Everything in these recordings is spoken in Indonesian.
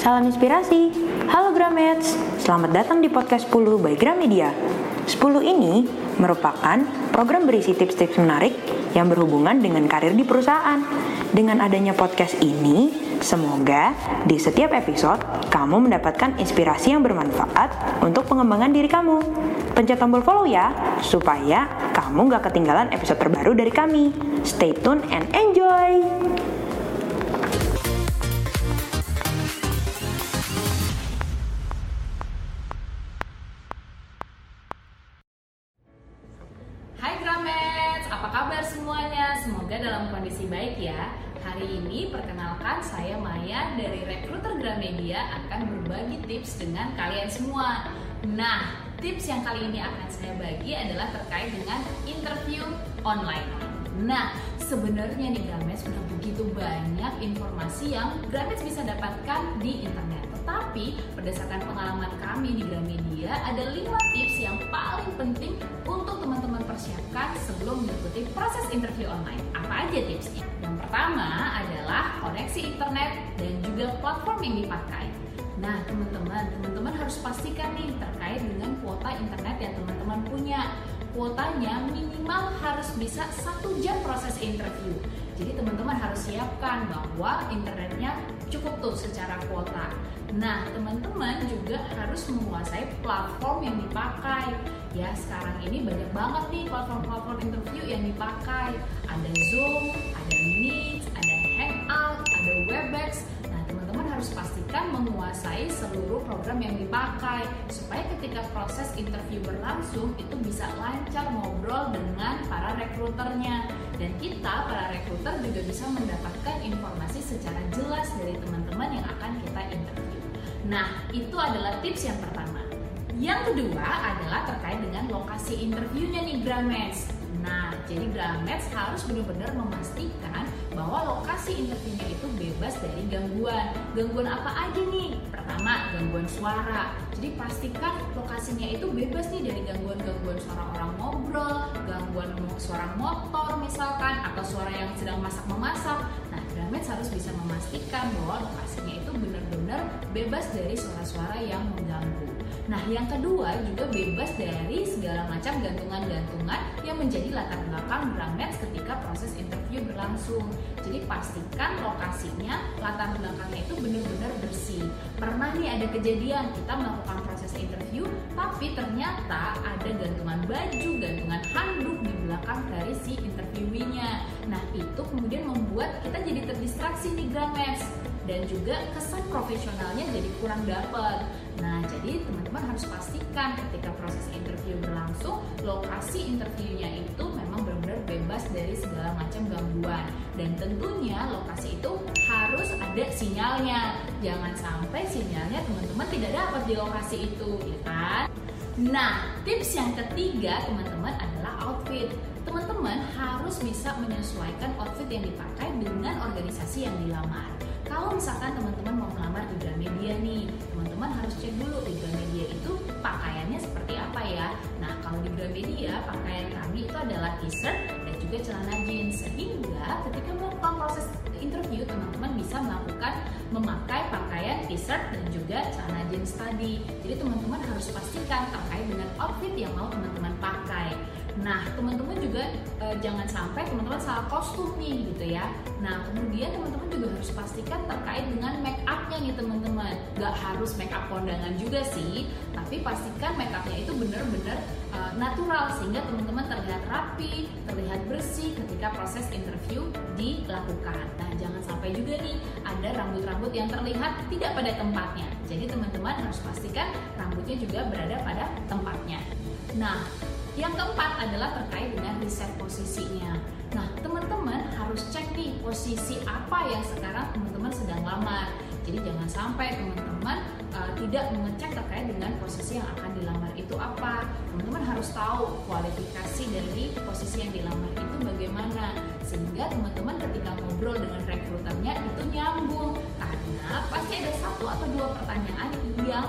Salam inspirasi. Halo Gramets, selamat datang di podcast 10 by Gramedia. 10 ini merupakan program berisi tips-tips menarik yang berhubungan dengan karir di perusahaan. Dengan adanya podcast ini, semoga di setiap episode kamu mendapatkan inspirasi yang bermanfaat untuk pengembangan diri kamu. Pencet tombol follow ya, supaya kamu gak ketinggalan episode terbaru dari kami. Stay tune and enjoy! Hai Gramets, apa kabar semuanya? Semoga dalam kondisi baik ya. Hari ini perkenalkan saya Maya dari Rekruter Gramedia akan berbagi tips dengan kalian semua. Nah, tips yang kali ini akan saya bagi adalah terkait dengan interview online. Nah, sebenarnya nih Gramets sudah begitu banyak informasi yang Gramets bisa dapatkan di internet. Tetapi berdasarkan pengalaman kami di Gramedia ada 5 tips yang paling penting untuk teman-teman persiapkan sebelum mengikuti proses interview online. Apa aja tipsnya? Yang pertama adalah koneksi internet dan juga platform yang dipakai. Nah, teman-teman, teman-teman harus pastikan nih terkait dengan kuota internet yang teman-teman punya. Kuotanya minimal harus bisa satu jam proses interview. Jadi teman-teman harus siapkan bahwa internetnya cukup tuh secara kuota. Nah, teman-teman juga harus menguasai platform yang dipakai. Ya, sekarang ini banyak banget nih platform-platform interview yang dipakai. Ada Zoom, ada Meet, ada Hangout, ada Webex. Teman-teman harus pastikan menguasai seluruh program yang dipakai supaya ketika proses interview berlangsung itu bisa lancar ngobrol dengan para rekruternya dan kita para rekruter juga bisa mendapatkan informasi secara jelas dari teman-teman yang akan kita interview. Nah, itu adalah tips yang pertama. Yang kedua adalah terkait dengan lokasi interviewnya nih Gramets. Nah, jadi Gramets harus benar-benar memastikan bahwa lokasi interviewnya itu dari gangguan. Gangguan apa aja nih? Pertama, gangguan suara. Jadi pastikan lokasinya itu bebas nih dari gangguan-gangguan suara orang ngobrol, gangguan suara motor misalkan, atau suara yang sedang masak-memasak. Gramets harus bisa memastikan bahwa lokasinya itu benar-benar bebas dari suara-suara yang mengganggu. Nah, yang kedua juga bebas dari segala macam gantungan-gantungan yang menjadi latar belakang Gramets ketika proses interview berlangsung. Jadi pastikan lokasinya, latar belakangnya itu benar-benar bersih. Pernah nih ada kejadian kita melakukan proses interview, tapi ternyata ada gantungan baju, gantungan handuk di belakang dari si interviewinya. Nah, itu kemudian membuat kita jadi terdistraksi nih Gramets dan juga kesan profesionalnya jadi kurang dapat. Nah, jadi teman-teman harus pastikan ketika proses interview berlangsung, lokasi interviewnya itu memang benar-benar bebas dari segala macam gangguan. Dan tentunya lokasi itu harus ada sinyalnya. Jangan sampai sinyalnya teman-teman tidak dapat di lokasi itu, ya kan? Nah, tips yang ketiga teman-teman adalah outfit. Teman-teman harus bisa menyesuaikan outfit yang dipakai dengan organisasi yang dilamar. Kalau misalkan teman-teman mau melamar di Gramedia nih, teman-teman harus cek dulu di Gramedia itu pakaiannya seperti apa ya. Nah, kalau di Gramedia pakaian kami itu adalah t-shirt dan juga celana jeans. Sehingga ketika melakukan proses interview, teman-teman bisa melakukan memakai pakaian t-shirt dan juga celana jeans tadi. Jadi teman-teman harus pastikan terkait dengan outfit yang mau teman-teman. Nah, teman-teman juga e, jangan sampai teman-teman salah kostum nih gitu ya. Nah, kemudian teman-teman juga harus pastikan terkait dengan make upnya nih teman-teman. Gak harus make up kondangan juga sih, tapi pastikan make upnya itu benar-benar e, natural sehingga teman-teman terlihat rapi, terlihat bersih ketika proses interview dilakukan. Nah, jangan sampai juga nih ada rambut-rambut yang terlihat tidak pada tempatnya. Jadi teman-teman harus pastikan rambutnya juga berada pada tempatnya. Nah, yang keempat adalah terkait dengan riset posisinya. Nah, teman-teman harus cek nih posisi apa yang sekarang teman-teman sedang lamar. Jadi jangan sampai teman-teman uh, tidak mengecek terkait dengan posisi yang akan dilamar itu apa. Teman-teman harus tahu kualifikasi dari posisi yang dilamar itu bagaimana sehingga teman-teman ketika ngobrol dengan rekruternya itu nyambung karena pasti ada satu atau dua pertanyaan yang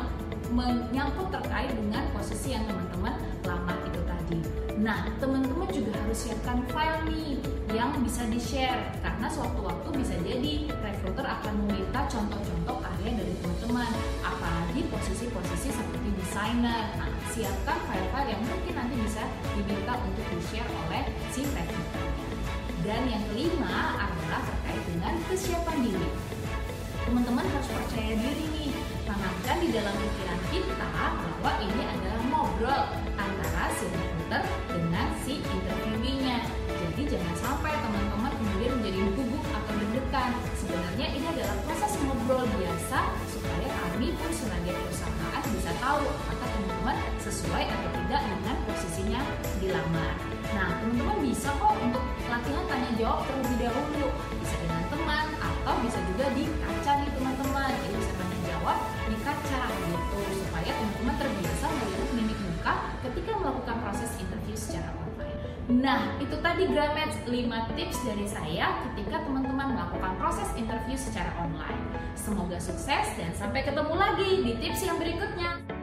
menyangkut terkait dengan posisi yang teman-teman lamar. Nah, teman-teman juga harus siapkan file nih yang bisa di-share karena sewaktu-waktu bisa jadi recruiter akan meminta contoh-contoh karya dari teman-teman apalagi posisi-posisi seperti desainer. Nah, siapkan file-file yang mungkin nanti bisa diminta untuk di-share oleh si recruiter. Dan yang kelima adalah terkait dengan kesiapan diri. Teman-teman harus percaya diri nih, tanamkan di dalam pikiran kita bahwa ini adalah ngobrol si recruiter dengan si interviewee-nya. Jadi jangan sampai teman-teman kemudian menjadi gugup atau deg-degan. Sebenarnya ini adalah proses ngobrol biasa supaya kami pun sebagai perusahaan bisa tahu apakah teman-teman sesuai atau tidak dengan posisinya dilamar. Nah, teman-teman bisa kok untuk latihan tanya jawab terlebih dahulu. Nah, itu tadi Gramets 5 tips dari saya ketika teman-teman melakukan proses interview secara online. Semoga sukses dan sampai ketemu lagi di tips yang berikutnya.